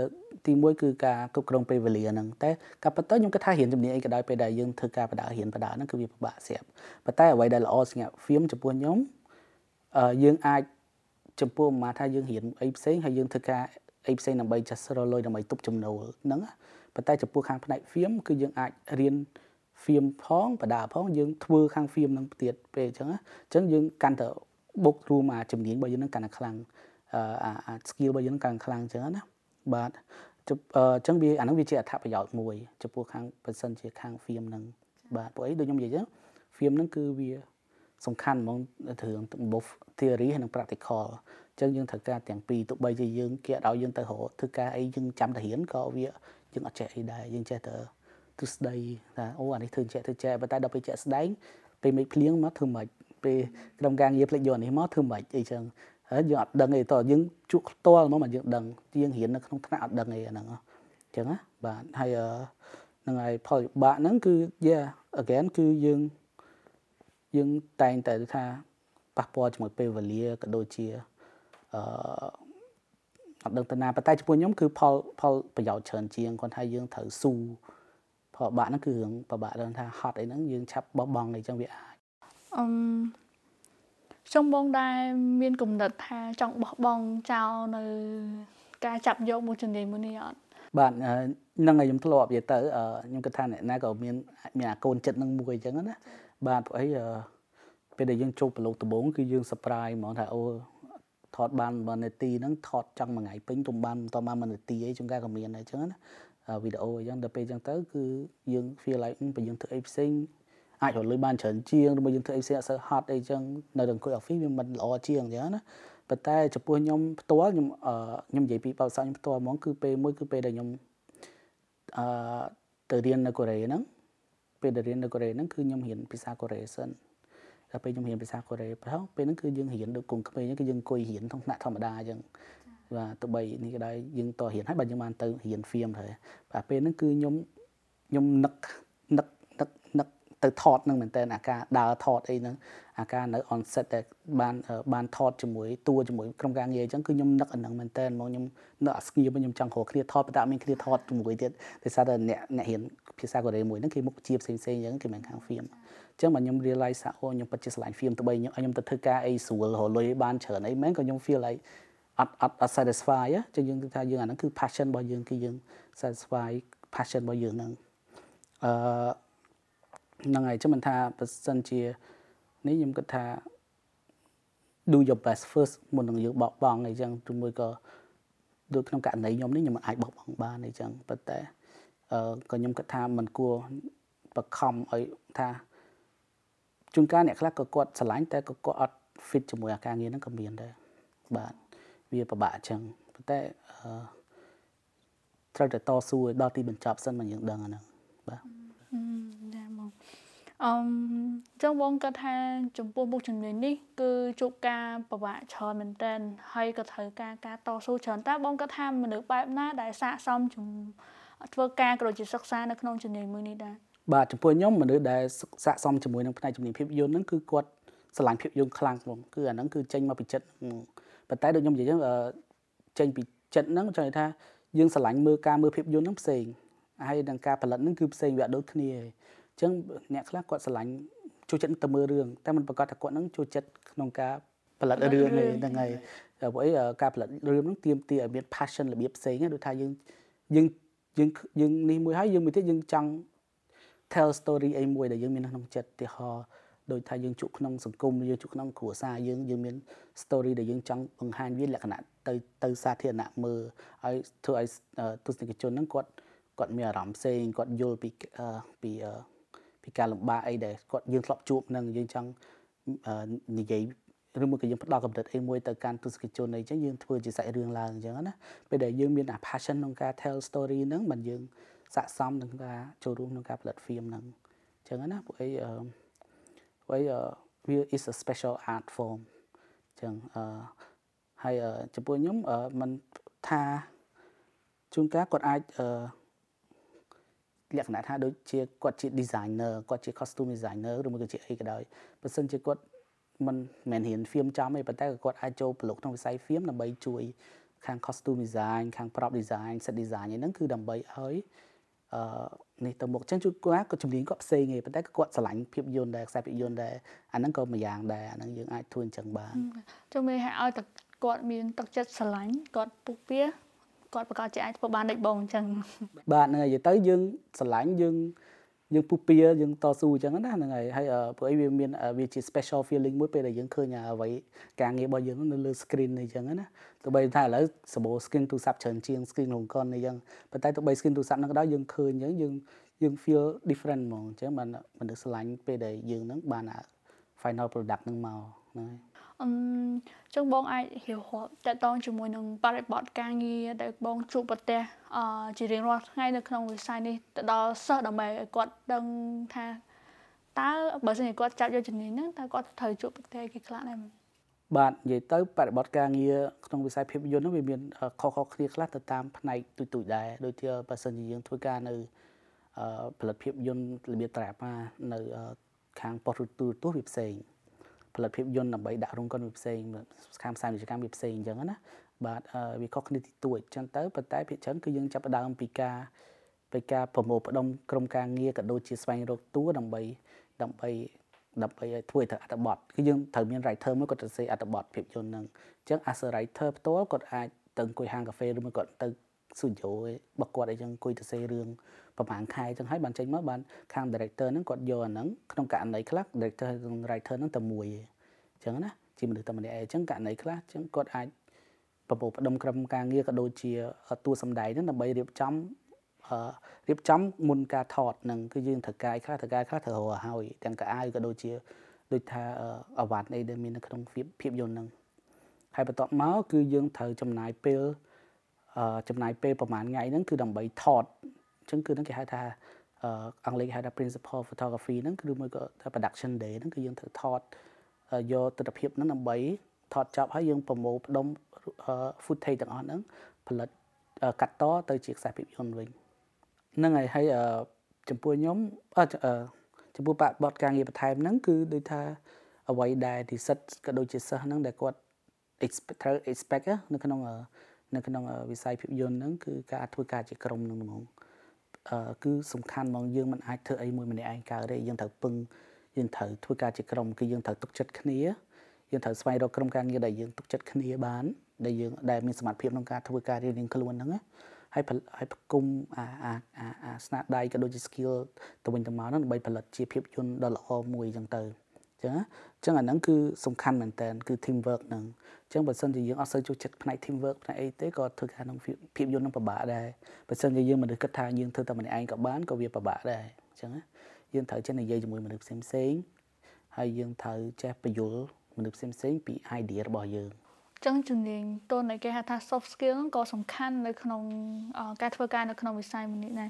ទីមួយគឺការគ្រប់គ្រងពេលវេលាហ្នឹងតែការប៉ុន្តែខ្ញុំគិតថារៀនជំនាញអីក៏ដោយពេលដែលយើងធ្វើការបដារៀនបដាហ្នឹងគឺវាពិបាកស្រាប់ប៉ុន្តែអ្វីដែលល្អស្ងាត់ film ចំពោះខ្ញុំអឺយើងអាចចំពោះមកថាយើងរៀនអីផ្សេងហើយយើងធ្វើការអីផ្សេងដើម្បីចាស់រលុយដើម្បីទប់ចំណូលហ្នឹងប៉ុន្តែចំពោះខាងផ្នែក film គឺយើងអាចរៀន film ផងបដាផងយើងធ្វើខាង film នឹងទៀតពេលអញ្ចឹងអញ្ចឹងយើងកាន់តែបុករួមអាជំនាញរបស់យើងនឹងកាន់តែខ្លាំងអា skill របស់យើងកាន់តែខ្លាំងអញ្ចឹងណា បាទអញ្ចឹងវាអានឹងវាជាអត្ថប្រយោជន៍មួយចំពោះខាងបើសិនជាខាង film នឹងបាទព្រោះអីដូចខ្ញុំនិយាយចឹង film នឹងគឺវាសំខាន់ហ្មងរឿងរបប theory និង practical អញ្ចឹងយើងត្រូវការទាំងពីរទោះបីជាយើងគេឲ្យយើងទៅរកធ្វើការអីយើងចាំតែរៀនក៏វាយើងអត់ចេះអីដែរយើងចេះតែទ្រឹស្ដីថាអូអានេះធ្វើចេះធ្វើចេះប៉ុន្តែដល់ពេលចេះស្ដែងពេលមេឃភ្លៀងមកធ្វើម៉េចពេលក្រុមការងារផ្លេចយកនេះមកធ្វើម៉េចអីចឹង ហើយយើងអត់ដឹងអីតយើងជក់ផ្ទាល់មកមកយើងដឹងយើងរៀននៅក្នុងថ្នាក់អត់ដឹងអីហ្នឹងអញ្ចឹងណាបាទហើយហ្នឹងហើយផលវិបាកហ្នឹងគឺ yeah again គឺយើងយើងតែងតែថាប៉ះពាល់ជាមួយពេលវេលាក៏ដូចជាអឺអត់ដឹងទៅណាប៉ុន្តែចំពោះខ្ញុំគឺផលផលប្រយោជន៍ច្រើនជាងគាត់ថាយើងត្រូវស៊ូផលបាក់ហ្នឹងគឺរឿងប្របាក់រឿងថាហត់អីហ្នឹងយើងឆាប់បោះបង់អីចឹងវាអាចអឺ ចង់បងដែរមានគំនិតថាចង់បោះបង់ចោលនៅការចាប់យកមួយជំនាញមួយនេះអត់បាទនឹងឲ្យខ្ញុំធ្លាប់និយាយទៅខ្ញុំគិតថាអ្នកណាក៏មានមានអាកូនចិត្តនឹងមួយអញ្ចឹងណាបាទព្រោះអីពេលដែលយើងចូលប្រឡូកដំបងគឺយើង surprise ហ្មងថាអូថតបាន1នាទីហ្នឹងថតចង់មួយថ្ងៃពេញទុំបានតបាន1នាទីអីជួនកាលក៏មានដែរអញ្ចឹងណាវីដេអូអញ្ចឹងដល់ពេលអញ្ចឹងទៅគឺយើង feel like បើយើងធ្វើអីផ្សេង អាចរលុយបានច្រើនជាងឬមកយើងធ្វើអីផ្សេងអត់សូវហត់អីចឹងនៅអង្គុយ office វាមិនល្អជាងអញ្ចឹងណាប៉ុន្តែចំពោះខ្ញុំផ្ទាល់ខ្ញុំខ្ញុំនិយាយពីបោកសោខ្ញុំផ្ទាល់ហ្មងគឺពេលមួយគឺពេលដែលខ្ញុំអឺទៅរៀននៅកូរ៉េហ្នឹងពេលដែលរៀននៅកូរ៉េហ្នឹងគឺខ្ញុំរៀនភាសាកូរ៉េសិនដល់ពេលខ្ញុំរៀនភាសាកូរ៉េប្រហែលពេលហ្នឹងគឺយើងរៀនដូចកុំក្មេងគឺយើងអង្គុយរៀនក្នុងថ្នាក់ធម្មតាអញ្ចឹងបាទទៅបីនេះក៏ដែរយើងតរៀនហើយបើយើងបានទៅរៀនហ្វៀមទៅបាទពេលហ្នឹងគឺខ្ញុំខ្ញុំនឹកនឹកនឹកនឹក ទៅថតនឹងមែនតើអាការដើរថតអីហ្នឹងអាការនៅ on set តែបានបានថតជាមួយតួជាមួយក្រុមការងារអញ្ចឹងគឺខ្ញុំនឹកអាហ្នឹងមែនតើមកខ្ញុំនឹកអាស្ងៀមខ្ញុំចង់រកគ្នាថតប៉ុន្តែអត់មានគ្នាថតជាមួយទៀតដោយសារតែអ្នកអ្នករៀនភាសាកូរ៉េមួយហ្នឹងគេមុខជាផ្សេងផ្សេងអញ្ចឹងគេមិនខាង film អញ្ចឹងបើខ្ញុំ realize ថាអូខ្ញុំពិតជាឆ្លាញ់ film ទៅបីខ្ញុំទៅធ្វើការអីស្រួលរលុយបានច្រើនអីមែនក៏ខ្ញុំ feel like អត់អត់អត់ satisfy អញ្ចឹងយើងគឺថាយើងអាហ្នឹងគឺ passion របស់យើងគឺយើង satisfy passion របស់យើងហ្នឹងអឺ ហ្នឹងហើយចាំមិនថាបើសិនជានេះខ្ញុំគិតថា do your best first មុននឹងយើងបោកបង់អីចឹងឬមួយក៏ដូចក្នុងករណីខ្ញុំនេះខ្ញុំមិនអាចបោកបង់បានអីចឹងប៉ុន្តែអឺក៏ខ្ញុំគិតថាมันគួរបខំឲ្យថាជួនកាលអ្នកខ្លះក៏គាត់ឆ្លាញ់តែក៏គាត់អត់ fit ជាមួយអាការងារហ្នឹងក៏មានដែរបាទវាពិបាកអញ្ចឹងប៉ុន្តែអឺត្រូវតែតស៊ូឲ្យដល់ទីបញ្ចប់សិនមកយើងដឹងអាហ្នឹងបាទចាបង អឺចឹងបងគាត់ថាចំពោះមុខជំនាញនេះគឺជួបការពិបាកច្រើនមែនទែនហើយក៏ត្រូវការការតស៊ូច្រើនតើបងគាត់ថាមនុស្សបែបណាដែលស័កសមជំធ្វើការក៏ដូចជាសិក្សានៅក្នុងជំនាញមួយនេះដែរបាទចំពោះខ្ញុំមនុស្សដែលស័កសមជាមួយនឹងផ្នែកជំនាញភាពយន្តហ្នឹងគឺគាត់ស្រឡាញ់ភាពយន្តខ្លាំងហ្មងគឺអាហ្នឹងគឺចេញមកពីចិត្តប៉ុន្តែដូចខ្ញុំនិយាយចឹងចេញពីចិត្តហ្នឹងចង់និយាយថាយើងស្រឡាញ់មើលការមើលភាពយន្តហ្នឹងផ្សេងហើយនឹងការផលិតហ្នឹងគឺផ្សេងវាអត់ដូចគ្នាទេអញ្ចឹងអ្នកខ្លះគាត់ស្រឡាញ់ចូលចិត្តទៅមើលរឿងតែមិនប្រកាសថាគាត់ហ្នឹងចូលចិត្តក្នុងការផលិតរឿងហ្នឹងហើយព្រោះអីការផលិតរឿងហ្នឹងទាមទារឲ្យមាន passion របៀបផ្សេងដូចថាយើងយើងយើងយើងនេះមួយហើយយើងមួយទៀតយើងចង់ tell story អីមួយដែលយើងមានក្នុងចិត្តទីហោដោយថាយើងជួបក្នុងសង្គមយើងជួបក្នុងគ្រួសារយើងយើងមាន story ដែលយើងចង់បង្ហាញវាលក្ខណៈទៅទៅសាធារណៈមើលឲ្យធ្វើឲ្យទស្សនិកជនហ្នឹងគាត់គាត់មានអារម្មណ៍ផ្សេងគាត់យល់ពីពី ពីការលំបាកអីដែលគាត់យើងធ្លាប់ជួបនឹងយើងចង់និយាយឬមួយក៏យើងផ្ដល់កម្រិតអីមួយទៅកាន់ទស្សនិកជនអីចឹងយើងធ្វើជាសាច់រឿងឡើងអញ្ចឹងណាពេលដែលយើងមាន passion ក្នុងការ tell story ហ្នឹងមិនយើងស័កសមនឹងការចូលរួមក្នុងការផលិត film ហ្នឹងអញ្ចឹងណាពួកអីពួកអី we is a special art form អញ្ចឹងអឺហើយចំពោះខ្ញុំមិនថាជួនកាលគាត់អាចអឺ លក្ខណៈថាដូចជាគាត់ជា designer គាត់ជា costume designer ឬមួយក៏ជាអីក៏ដោយបើសិនជាគាត់មិនមែនរៀន film ចំទេប៉ុន្តែគាត់អាចចូលប្រឡូកក្នុងវិស័យ film ដើម្បីជួយខាង costume design ខាង prop design set design ហ្នឹងគឺដើម្បីឲ្យអឺនេះទៅមុខអញ្ចឹងជួនគាត់ក៏ជំនាញគាត់ផ្សេងឯងប៉ុន្តែគាត់ស្រឡាញ់ភាពយន្តដែរខ្សែភាពយន្តដែរអាហ្នឹងក៏មួយយ៉ាងដែរអាហ្នឹងយើងអាចធ្វើអញ្ចឹងបានចុះមេឲ្យឲ្យតែគាត់មានទឹកចិត្តស្រឡាញ់គាត់ពុះពៀ គាត់ប្រកាសជាអាចធ្វើបានដូចបងអញ្ចឹងបាទហ្នឹងហើយទៅយើងស្រឡាញ់យើងយើងពុះពៀយើងតស៊ូអញ្ចឹងណាហ្នឹងហើយហើយព្រោះអីវាមានវាជា special feeling មួយពេលដែលយើងឃើញអ្វីការងាររបស់យើងនៅលើ screen អញ្ចឹងណាទោះបីថាឥឡូវសបោ screen ទូរស័ព្ទច្រើនជាង screen ក្នុងកុនអញ្ចឹងប៉ុន្តែទោះបី screen ទូរស័ព្ទហ្នឹងក៏ដោយយើងឃើញអញ្ចឹងយើងយើង feel different ហ្មងអញ្ចឹងបានមនុស្សស្រឡាញ់ពេលដែលយើងហ្នឹងបាន final product ហ្នឹងមកហ្នឹងហើយ អឺចឹងបងអាចរៀបរាប់តកតងជាមួយនឹងបរិបទការងារដែលបងជួបប្រទះអឺជារៀងរាល់ថ្ងៃនៅក្នុងវិស័យនេះទៅដល់សិស្សដើម្បីឲ្យគាត់ដឹងថាតើបើសិនជាគាត់ចាប់យកជំនាញហ្នឹងតើគាត់ត្រូវជួបប្រទះគេខ្លះដែរបាទនិយាយទៅបរិបទការងារក្នុងវិស័យភាពយន្តហ្នឹងវាមានខុសៗគ្នាខ្លះទៅតាមផ្នែកទូទៅដែរដូចជាបើសិនជាយើងធ្វើការនៅផលិតភាពយន្តរបៀបត្រាប៉ានៅខាងប៉ុស្តិ៍ទូរទស្សន៍វាផ្សេង ផលិតភាពយន្តដើម្បីដាក់រោងកុនវាផ្សេងខាងផ្សាយពាណិជ្ជកម្មវាផ្សេងអញ្ចឹងណាបាទវាខុសគ្នាទីទួចអញ្ចឹងទៅប៉ុន្តែភាគច្រើនគឺយើងចាប់ផ្ដើមពីការពីការប្រមូលផ្ដុំក្រុមការងារក៏ដូចជាស្វែងរកតួដើម្បីដើម្បីដើម្បីឲ្យធ្វើទៅអត្ថបទគឺយើងត្រូវមាន writer មួយគាត់ទៅសេអត្ថបទភាពយន្តហ្នឹងអញ្ចឹង as a writer ផ្ទាល់គាត់អាចទៅអង្គុយហាងកាហ្វេឬមួយគាត់ទៅស៊ូឌីយោរបស់គាត់អីចឹងអង្គុយទៅសេរឿង ប្រហែលខែចឹងហើយបានចេញមកបានខាង director ហ្នឹងគាត់យកអាហ្នឹងក្នុងករណីខ្លះ director និង writer ហ្នឹងតែមួយឯងចឹងណាជាមនុស្សតែម្នាក់ឯងចឹងករណីខ្លះចឹងគាត់អាចប្រពោផ្ដុំក្រុមការងារក៏ដូចជាតួសម្ដែងហ្នឹងដើម្បីរៀបចំរៀបចំមុនការថតនឹងគឺយើងត្រូវការខ្លះត្រូវការខ្លះត្រូវរកហើយទាំងកៅអៅក៏ដូចជាដូចថាអវ៉ាត់អីដែលមាននៅក្នុងភាពយន្តហ្នឹងហើយបន្ទាប់មកគឺយើងត្រូវចំណាយពេលចំណាយពេលប្រហែលថ្ងៃហ្នឹងគឺដើម្បីថតអញ្ចឹងគឺហ្នឹងគេហៅថាអង់គ្លេសហៅថា principal photography ហ្នឹងគឺមួយក៏ថា production day ហ្នឹងគឺយើងត្រូវថតយកទស្សនវិជ្ជាហ្នឹងដើម្បីថតចប់ហើយយើងប្រមូលផ្ដុំ footage ទាំងអស់ហ្នឹងផលិតកាត់តទៅជាខ្សែភាពយន្តវិញហ្នឹងហើយហើយចំពោះខ្ញុំចំពោះបទការងារបន្ថែមហ្នឹងគឺដូចថាអ្វីដែលនិស្សិតក៏ដូចជាសិស្សហ្នឹងដែលគាត់ expect ត្រូវ expect នៅក្នុងនៅក្នុងវិស័យភាពយន្តហ្នឹងគឺការធ្វើការជាក្រុមហ្នឹងហ្មងអឺ គឺសំខាន់ហ្មងយើងមិនអាចធ្វើអីមួយម្នាក់ឯងកើតទេយើងត្រូវពឹងយើងត្រូវធ្វើការជាក្រុមគឺយើងត្រូវទុកចិត្តគ្នាយើងត្រូវស្វែងរកក្រុមការងារដែលយើងទុកចិត្តគ្នាបានដែលយើងដែលមានសមត្ថភាពក្នុងការធ្វើការរៀនរៀងខ្លួនហ្នឹងហើយហើយផ្គុំអាអាអាស្នាដៃក៏ដូចជា skill ទៅវិញទៅមកហ្នឹងដើម្បីផលិតជាភាពយន្តដ៏ល្អមួយអញ្ចឹងទៅ ចឹងអញ្ចឹងអាហ្នឹងគឺសំខាន់មែនតើគឺ team work ហ្នឹងអញ្ចឹងបើសិនជាយើងអត់សូវចូលចិត្តផ្នែក team work ផ្នែកអីទេក៏ធ្វើការក្នុងភាពយន្តនឹងពិបាកដែរបើសិនជាយើងមនុស្សគិតថាយើងធ្វើតែម្នាក់ឯងក៏បានក៏វាពិបាកដែរអញ្ចឹងយើងត្រូវចេះនិយាយជាមួយមនុស្សផ្សេងផ្សេងហើយយើងត្រូវចេះបញ្យល់មនុស្សផ្សេងផ្សេងពី idea របស់យើងចឹងជំនាញតូនដែលគេហៅថា soft skill ហ្នឹងក៏សំខាន់នៅក្នុងការធ្វើការនៅក្នុងវិស័យមួយនេះដែរ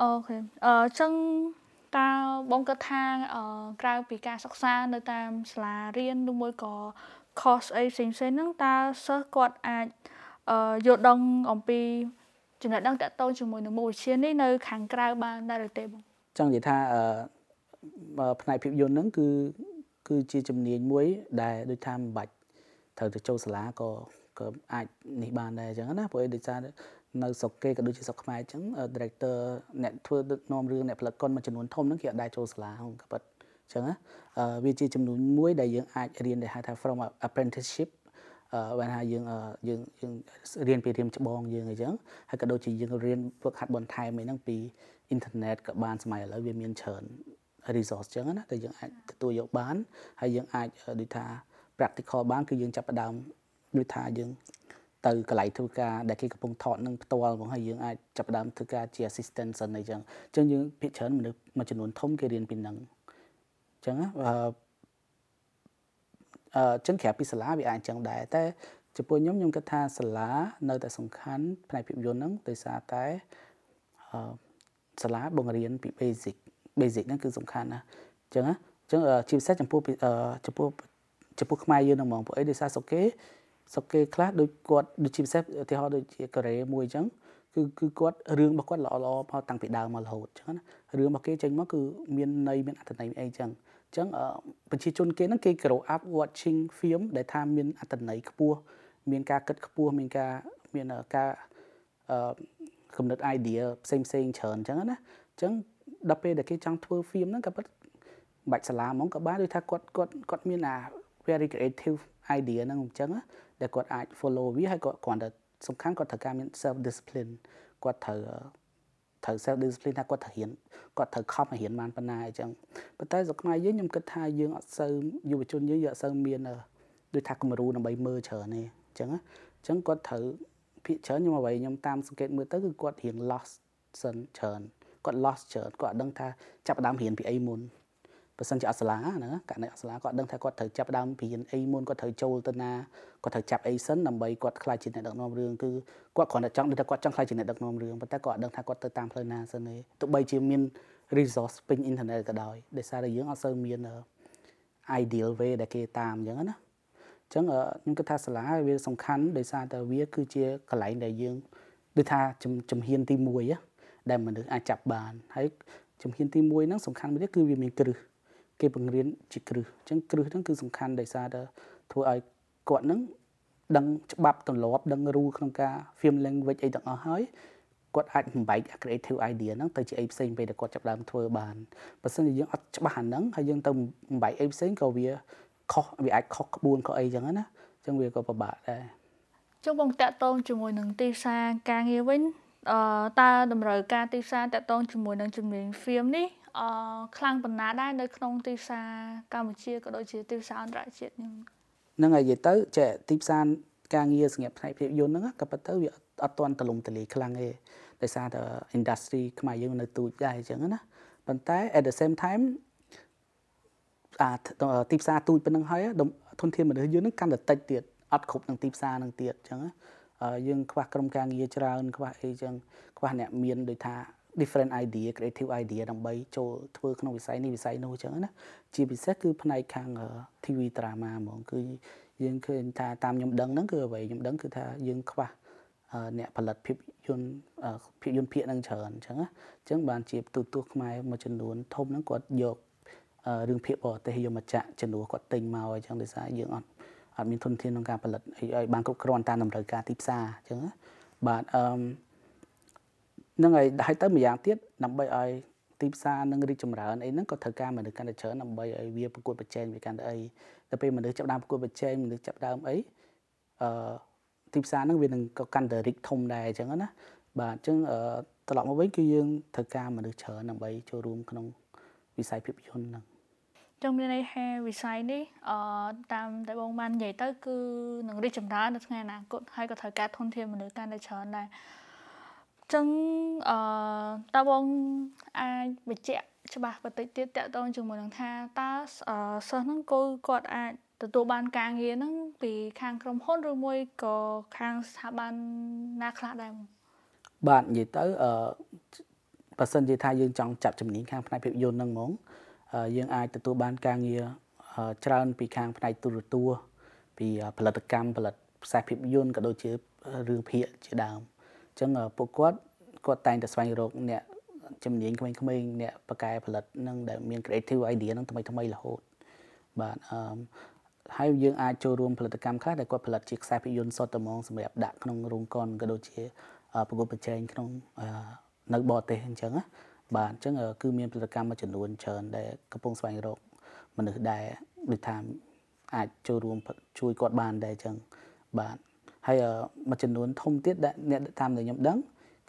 អូខេអឺចឹង តើបងគិតថាក្រៅពីការសិក្សានៅតាមសាលារៀនឬមួយក៏ course អីផ្សេងៗហ្នឹងតើសិស្សគាត់អាចយល់ដឹងអំពីចំណេះដឹងតកតងជាមួយនឹងមុខវិជ្ជានេះនៅខាងក្រៅបានដែរឬទេបងចង់និយាយថាផ្នែកភាពយន្តហ្នឹងគឺគឺជាជំនាញមួយដែលដូចថាមិនបាច់ត្រូវទៅចូលសាលាក៏ ក៏អាចនេះបានដែរអញ្ចឹងណាព្រោះឯដោយសារនៅស្រុកគេក៏ដូចជាស្រុកខ្មែរអញ្ចឹង director អ្នកធ្វើដឹកនាំរឿងអ្នកផលិតកុនមួយចំនួនធំហ្នឹងគេអត់ដែរចូលសាលាហ្នឹងក៏ប៉ុតអញ្ចឹងណាវាជាចំនួនមួយដែលយើងអាចរៀនដែលហៅថា from apprenticeship អឺបានថាយើងយើងយើងរៀនពីរៀមច្បងយើងអញ្ចឹងហើយក៏ដូចជាយើងរៀនហ្វឹកហាត់បន្ថែមអីហ្នឹងពីអ៊ីនធឺណិតក៏បានសម័យឥឡូវវាមានច្រើន resource អញ្ចឹងណាតែយើងអាចទទួលយកបានហើយយើងអាចដូចថា practical បានគឺយើងចាប់ផ្ដើម ដូចថាយើងទៅកន្លែងធ្វើការដែលគេកំពុងថតនឹងផ្ទាល់មកហើយយើងអាចចាប់ផ្ដើមធ្វើការជា assistant សិនអីចឹងអញ្ចឹងយើងភាគច្រើនមនុស្សមួយចំនួនធំគេរៀនពីនឹងអញ្ចឹងអឺអឺចឹងក្រៅពីសាលាវាអាចអញ្ចឹងដែរតែចំពោះខ្ញុំខ្ញុំគិតថាសាលានៅតែសំខាន់ផ្នែកភាពយន្តហ្នឹងដោយសារតែអឺសាលាបង្រៀនពី basic basic ហ្នឹងគឺសំខាន់ណាអញ្ចឹងណាអញ្ចឹងជាពិសេសចំពោះចំពោះចំពោះខ្មែរយើងហ្នឹងហ្មងពួកអីដោយសារស្រុកគេ ស្រុកគេខ្លះដូចគាត់ដូចជាពិសេសឧទាហរណ៍ដូចជាកូរ៉េមួយអញ្ចឹងគឺគឺគាត់រឿងរបស់គាត់ល្អល្អផតាំងពីដើមមករហូតអញ្ចឹងណារឿងរបស់គេចេញមកគឺមានន័យមានអត្ថន័យអីអញ្ចឹងអញ្ចឹងប្រជាជនគេហ្នឹងគេ grow up watching film ដែលថាមានអត្ថន័យខ្ពស់មានការគិតខ្ពស់មានការមានការអឺគំនិត idea ផ្សេងផ្សេងច្រើនអញ្ចឹងណាអញ្ចឹងដល់ពេលដែលគេចង់ធ្វើ film ហ្នឹងក៏ពិតបាច់សាលាហ្មងក៏បានដូចថាគាត់គាត់គាត់មានអា very creative idea ហ្នឹងអញ្ចឹង ដែលគាត់អាច follow វាហើយគាត់គ្រាន់តែសំខាន់គាត់ត្រូវការមាន self discipline គាត់ត្រូវត្រូវ self discipline ថាគាត់ត្រូវរៀនគាត់ត្រូវខំរៀនបានប៉ុណ្ណាអញ្ចឹងប៉ុន្តែស្រុកខ្មែរយើងខ្ញុំគិតថាយើងអត់សូវយុវជនយើងយើងអត់សូវមានដូចថាគំរូដើម្បីមើលច្រើនទេអញ្ចឹងអញ្ចឹងគាត់ត្រូវភាកច្រើនខ្ញុំអ្វីខ្ញុំតាមសង្កេតមើលទៅគឺគាត់រៀង lost សិនច្រើនគាត់ lost ច្រើនគាត់អត់ដឹងថាចាប់ដើមរៀនពីអីមុន បើសិនជាអត់សាលាណាករណីអត់សាលាគាត់ដឹងថាគាត់ត្រូវចាប់ដើមពីរៀនអីមុនគាត់ត្រូវចូលទៅណាគាត់ត្រូវចាប់អីសិនដើម្បីគាត់ខ្លាចជាអ្នកដឹកនាំរឿងគឺគាត់គ្រាន់តែចង់ដូចថាគាត់ចង់ខ្លាចជាអ្នកដឹកនាំរឿងប៉ុន្តែគាត់អត់ដឹងថាគាត់ទៅតាមផ្លូវណាសិនទេទោះបីជាមាន resource ពេញអ៊ីនធឺណិតក៏ដោយដោយសារតែយើងអត់សូវមាន ideal way ដែលគេតាមអញ្ចឹងណាអញ្ចឹងខ្ញុំគិតថាសាលាវាសំខាន់ដោយសារតែវាគឺជាកន្លែងដែលយើងដូចថាជំហានទី1ដែលមនុស្សអាចចាប់បានហើយជំហានទី1ហ្នឹងសំខាន់មួយទៀតគឺវាមានគ្រឹះ គេបង្រៀនជាគ្រឹះអញ្ចឹងគ្រឹះហ្នឹងគឺសំខាន់ដោយសារតែធ្វើឲ្យគាត់ហ្នឹងដឹងច្បាប់ទម្លាប់ដឹង rule ក្នុងការ film language អីទាំងអស់ហើយគាត់អាចបំបែក creative idea ហ្នឹងទៅជាអីផ្សេងពេលដែលគាត់ចាប់ដើមធ្វើបានបើមិនជាយើងអត់ច្បាស់អាហ្នឹងហើយយើងទៅបំបែកអីផ្សេងក៏វាខុសវាអាចខុសក្បួនខុសអីចឹងណាអញ្ចឹងវាក៏ពិបាកដែរចុងបងតាក់ទងជាមួយនឹងទីផ្សារការងារវិញអឺតើតម្រូវការទីផ្សារតាក់ទងជាមួយនឹងជំនាញ film នេះ អឺខ្លាំងប៉ុណ្ណាដែរនៅក្នុងទីផ្សារកម្ពុជាក៏ដូចជាទីផ្សារអន្តរជាតិនេះហ្នឹងហើយនិយាយទៅចេះទីផ្សារការងារសម្រាប់ផ្នែកភាពយន្តហ្នឹងក៏ប៉ុន្តែវាអត់ទាន់ទលំទលាយខ្លាំងទេដោយសារតែ industry ខ្មែរយើងនៅទូចដែរអញ្ចឹងណាប៉ុន្តែ at the same time អាទីផ្សារទូចប៉ុណ្្នឹងហើយធនធានមនុស្សយើងនឹងកាន់តែតិចទៀតអត់គ្រប់នឹងទីផ្សារនឹងទៀតអញ្ចឹងយើងខ្វះក្រុមការងារច្រើនខ្វះអីចឹងខ្វះអ្នកមានដូចថា different idea creative idea ដើម្បីចូលធ្វើក្នុងវិស័យនេះវិស័យនោះអញ្ចឹងណាជាពិសេសគឺផ្នែកខាង TV drama ហ្មងគឺយើងឃើញថាតាមខ្ញុំដឹងហ្នឹងគឺអ្វីខ្ញុំដឹងគឺថាយើងខ្វះអ្នកផលិតភាពយន្តភាពយន្តភាគនឹងច្រើនអញ្ចឹងណាអញ្ចឹងបានជាទូទស្សន៍ខ្មែរមួយចំនួនធំហ្នឹងគាត់យករឿងភាគបរទេសយកមកចាក់ចំនួនគាត់ទិញមកអញ្ចឹងដោយសារយើងអត់អត់មានធនធានក្នុងការផលិតឲ្យបានគ្រប់គ្រាន់តាមតម្រូវការទីផ្សារអញ្ចឹងណាបាទអឺ នឹងឲ្យហើយទៅម្យ៉ាងទៀតដើម្បីឲ្យទីផ្សារនឹងរីកចម្រើនអីហ្នឹងក៏ត្រូវការមនុស្សកាន់តែច្រើនដើម្បីឲ្យវាប្រកួតប្រជែងវាកាន់តែអីដល់ពេលមនុស្សចាប់ដើមប្រកួតប្រជែងមនុស្សចាប់ដើមអីអឺទីផ្សារហ្នឹងវានឹងក៏កាន់តែរីកធំដែរអញ្ចឹងណាបាទអញ្ចឹងត្រឡប់មកវិញគឺយើងត្រូវការមនុស្សច្រើនដើម្បីចូលរួមក្នុងវិស័យភាពយន្តហ្នឹងចឹងមានន័យថាវិស័យនេះអឺតាមតែបងបាននិយាយទៅគឺនឹងរីកចម្រើននៅថ្ងៃអនាគតហើយក៏ត្រូវការធនធានមនុស្សកាន់តែច្រើនដែរ ចឹងអឺតើបងអាចបញ្ជាក់ច្បាស់បន្តិចទៀតតកតងជាមួយនឹងថាតើសិស្សហ្នឹងគោគាត់អាចទទួលបានការងារហ្នឹងពីខាងក្រុមហ៊ុនឬមួយក៏ខាងស្ថាប័នណាខ្លះដែរបាទនិយាយទៅអឺបើសិនជាថាយើងចង់ចាប់ជំនាញខាងផ្នែកភាពយន្តហ្នឹងហ្មងយើងអាចទទួលបានការងារច្រើនពីខាងផ្នែកទូរទស្សន៍ពីផលិតកម្មផលិតខ្សែភាពយន្តក៏ដូចជារឿងភាគជាដើមអញ្ចឹងពួកគាត់គាត់តែងតែស្វែងរកអ្នកជំនាញក្មេងៗអ្នកបកកែផលិតនឹងដែលមាន creative idea នឹងថ្មីថ្មីរហូតបាទអឺហើយយើងអាចចូលរួមផលិតកម្មខ្លះដែលគាត់ផលិតជាខ្សែភាពយន្តសុទ្ធតែហ្មងសម្រាប់ដាក់ក្នុងរោងកុនក៏ដូចជាប្រកួតប្រជែងក្នុងនៅបរទេសអញ្ចឹងណាបាទអញ្ចឹងគឺមានផលិតកម្មមួយចំនួនច្រើនដែលកំពុងស្វែងរកមនុស្សដែលដូចថាអាចចូលរួមជួយគាត់បានដែរអញ្ចឹងបាទ ហើយមួយចំនួនធំទៀតដែលអ្នកតាមដែលខ្ញុំដឹង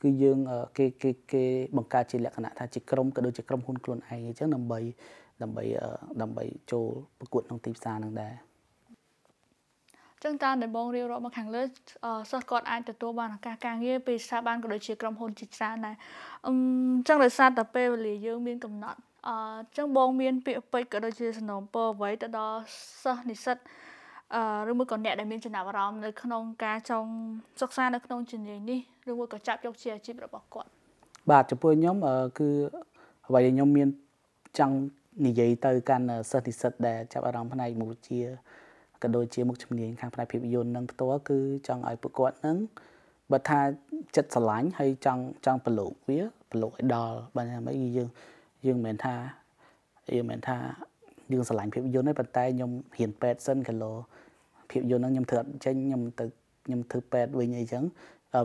គឺយើងគេគេគេបង្កើតជាលក្ខណៈថាជាក្រុមក៏ដូចជាក្រុមហ៊ុនខ្លួនឯងអញ្ចឹងដើម្បីដើម្បីដើម្បីចូលប្រកួតក្នុងទីផ្សារនឹងដែរចឹងតាមដែលបងរៀបរាប់មកខាងលើសិស្សគាត់អាចទទួលបានឱកាសការងារពីស្ថាប័នក៏ដូចជាក្រុមហ៊ុនជាច្រើនដែរអឺចឹងដោយសារតែពេលវេលាយើងមានកំណត់អឺចឹងបងមានពាក្យពេចន៍ក៏ដូចជាសំណូមពរអ្វីទៅដល់សិស្សនិស្សិតអឺ ឬមួយក៏អ្នកដែលមានចំណាប់អារម្មណ៍នៅក្នុងការចង់សិក្សានៅក្នុងជំនាញនេះឬមួយក៏ចាប់យកជាអាជីពរបស់គាត់បាទចំពោះខ្ញុំគឺអ្វីដែលខ្ញុំមានចង់និយាយទៅកាន់សិស្សនិស្សិតដែលចាប់អារម្មណ៍ផ្នែកមុខវិជ្ជាក៏ដូចជាមុខជំនាញខាងផ្នែកភាពយន្តនឹងផ្ទាល់គឺចង់ឲ្យពួកគាត់នឹងបើថាចិត្តស្រឡាញ់ហើយចង់ចង់ប្រឡូកវាប្រឡូកឲ្យដល់បើថាមិនយើងយើងមិនមែនថាយើងមិនមែនថាយើងស្រឡាញ់ភាពយន្តទេប៉ុន្តែខ្ញុំរៀនពេទ្យសិនគីឡូ ភាពយន្តហ្នឹងខ្ញុំធ្វើអត់ចេញខ្ញុំទៅខ្ញុំធ្វើពេទ្យវិញអីចឹង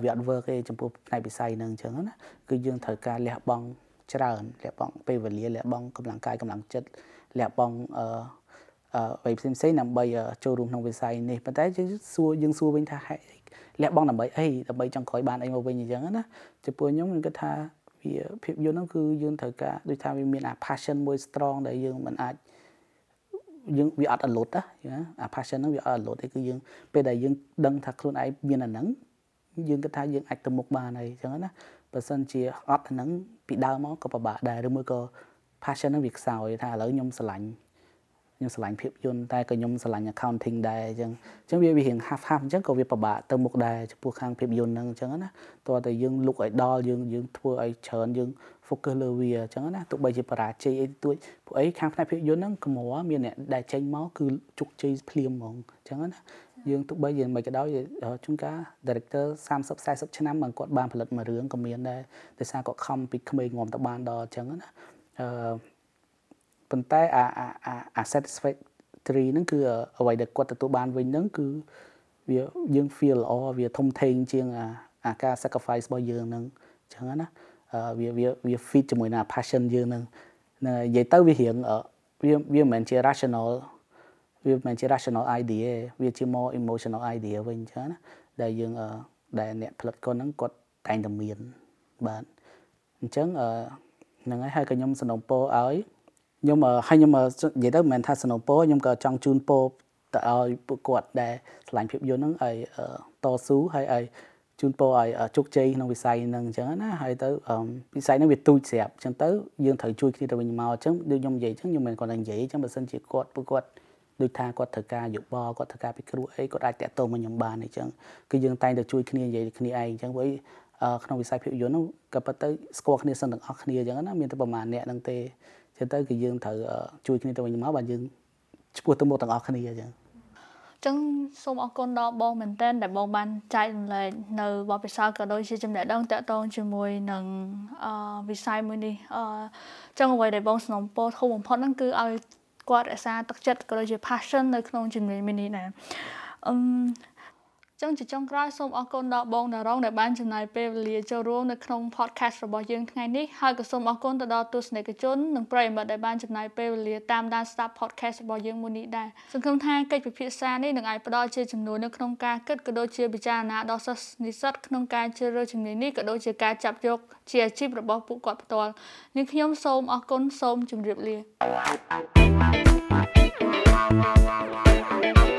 វាអត់ work ទេចំពោះផ្នែកវិស័យហ្នឹងអញ្ចឹងណាគឺយើងត្រូវការលះបង់ច្រើនលះបង់ពេលវេលាលះបង់កម្លាំងកាយកម្លាំងចិត្តលះបង់អឺអឺផ្សេងផ្សេងដើម្បីចូលរួមក្នុងវិស័យនេះប៉ុន្តែយើងសួរយើងសួរវិញថាហេតុលះបង់ដើម្បីអីដើម្បីចង់ក្រោយបានអីមកវិញអញ្ចឹងណាចំពោះខ្ញុំខ្ញុំគិតថាវាភាពយន្តហ្នឹងគឺយើងត្រូវការដូចថាវាមានអា passion មួយ strong ដែលយើងមិនអាច យើងវាអត់អលត់ណាអា passion ហ្នឹងវាអត់អលត់ទេគឺយើងពេលដែលយើងដឹងថាខ្លួនឯងមានអាហ្នឹងយើងគិតថាយើងអាចទៅមុខបានហើយអញ្ចឹងណាបើសិនជាអត់អាហ្នឹងពីដើមមកក៏ពិបាកដែរឬមួយក៏ passion ហ្នឹងវាខ្សោយថាឥឡូវខ្ញុំស្រឡាញ់ខ្ញុំស្រឡាញ់ភាពយន្តតែក៏ខ្ញុំស្រឡាញ់ accounting ដែរអញ្ចឹងអញ្ចឹងវាវារៀង half half អញ្ចឹងក៏វាពិបាកទៅមុខដែរចំពោះខាងភាពយន្តហ្នឹងអញ្ចឹងណាតើតែយើងលុកឲ្យដល់យើងយើងធ្វើឲ្យច្រើនយើង focus លើវាអញ្ចឹងណាទោះបីជាបរាជ័យអីទួចពួកអីខាងផ្នែកភាពយន្តហ្នឹងកម្រមានអ្នកដែលចេញមកគឺជោគជ័យភ្លាមហ្មងអញ្ចឹងណាយើងទោះបីយ៉ាងមិនក៏ដោយជួនកាល director 30 40ឆ្នាំបើគាត់បានផលិតមួយរឿងក៏មានដែរដោយសារគាត់ខំពីក្មេងងំទៅបានដល់អញ្ចឹងណាអឺប៉ុន្តែអាអាអា satisfactory ហ្នឹងគឺអ្វីដែលគាត់ទទួលបានវិញហ្នឹងគឺវាយើង feel ល្អវាធំធេងជាងអាអាការ sacrifice របស់យើងហ្នឹងអញ្ចឹងណា វាវាវា fit ជាមួយនឹង passion យើងហ្នឹងនិយាយទៅវារៀងវាវាមិនមែនជា rational វាមិនមែនជា rational idea វាជា more emotional idea វិញអញ្ចឹងណាដែលយើងដែលអ្នកផលិតកុនហ្នឹងគាត់តែងតែមានបាទអញ្ចឹងហ្នឹងហើយហើយក៏ខ្ញុំสนំពោឲ្យខ្ញុំហើយខ្ញុំនិយាយទៅមិនមែនថាสนំពោខ្ញុំក៏ចង់ជូនពោទៅឲ្យពួកគាត់ដែលឆ្លាញ់ភាពយន្តហ្នឹងឲ្យតស៊ូហើយឲ្យ ជូនពរឲ្យជោគជ័យក្នុងវិស័យហ្នឹងអញ្ចឹងណាហើយទៅវិស័យហ្នឹងវាទូចស្រាប់អញ្ចឹងទៅយើងត្រូវជួយគ្នាទៅវិញមកអញ្ចឹងដូចខ្ញុំនិយាយអញ្ចឹងខ្ញុំមិនគាត់និយាយអញ្ចឹងបើសិនជាគាត់ពួកគាត់ដូចថាគាត់ត្រូវការយោបល់គាត់ត្រូវការពិគ្រោះអីគាត់អាចតាក់ទងមកខ្ញុំបានអញ្ចឹងគឺយើងតែងតែជួយគ្នានិយាយគ្នាឯងអញ្ចឹងព្រោះក្នុងវិស័យភាពយន្តនោះក៏ប៉ុន្តែស្គាល់គ្នាសិនទាំងអស់គ្នាអញ្ចឹងណាមានតែប្រហែលអ្នកហ្នឹងទេអញ្ចឹងទៅគឺយើងត្រូវជួយគ្នាទៅវិញមកបាទយើងឈ្មោះទៅមុខទាំងអស់គ្នាអញ្ចឹង ចឹងសូមអរគុណដល់បងមែនតើដែលបងបានចែករំលែកនៅបទពិសោធន៍ក៏ដូចជាចំណេះដឹងតាក់ទងជាមួយនឹងអឺវិស័យមួយនេះអឺចឹងអ្វីដែលបងสนំពោធំបំផុតហ្នឹងគឺឲ្យគាត់រក្សាទឹកចិត្តក៏ដូចជា passion នៅក្នុងជំនាញមួយនេះដែរអឺ ចឹងជាចុងក្រោយសូមអរគុណដល់បងតារងដែលបានចំណាយពេលវេលាចូលរួមនៅក្នុង podcast របស់យើងថ្ងៃនេះហើយក៏សូមអរគុណទៅដល់ទស្សនិកជននិងប្រិយមិត្តដែលបានចំណាយពេលវេលាតាមដានស្ដាប់ podcast របស់យើងមួយនេះដែរសង្ឃឹមថាកិច្ចពិភាក្សានេះនឹងអាចផ្ដល់ជាចំនួននៅក្នុងការគិតក៏ដូចជាពិចារណាដល់សិស្សនិស្សិតក្នុងការជ្រើសរើសជំនាញនេះក៏ដូចជាការចាប់យកជាអាជីពរបស់ពួកគាត់ផ្ទាល់នាងខ្ញុំសូមអរគុណសូមជម្រាបលា Thank you.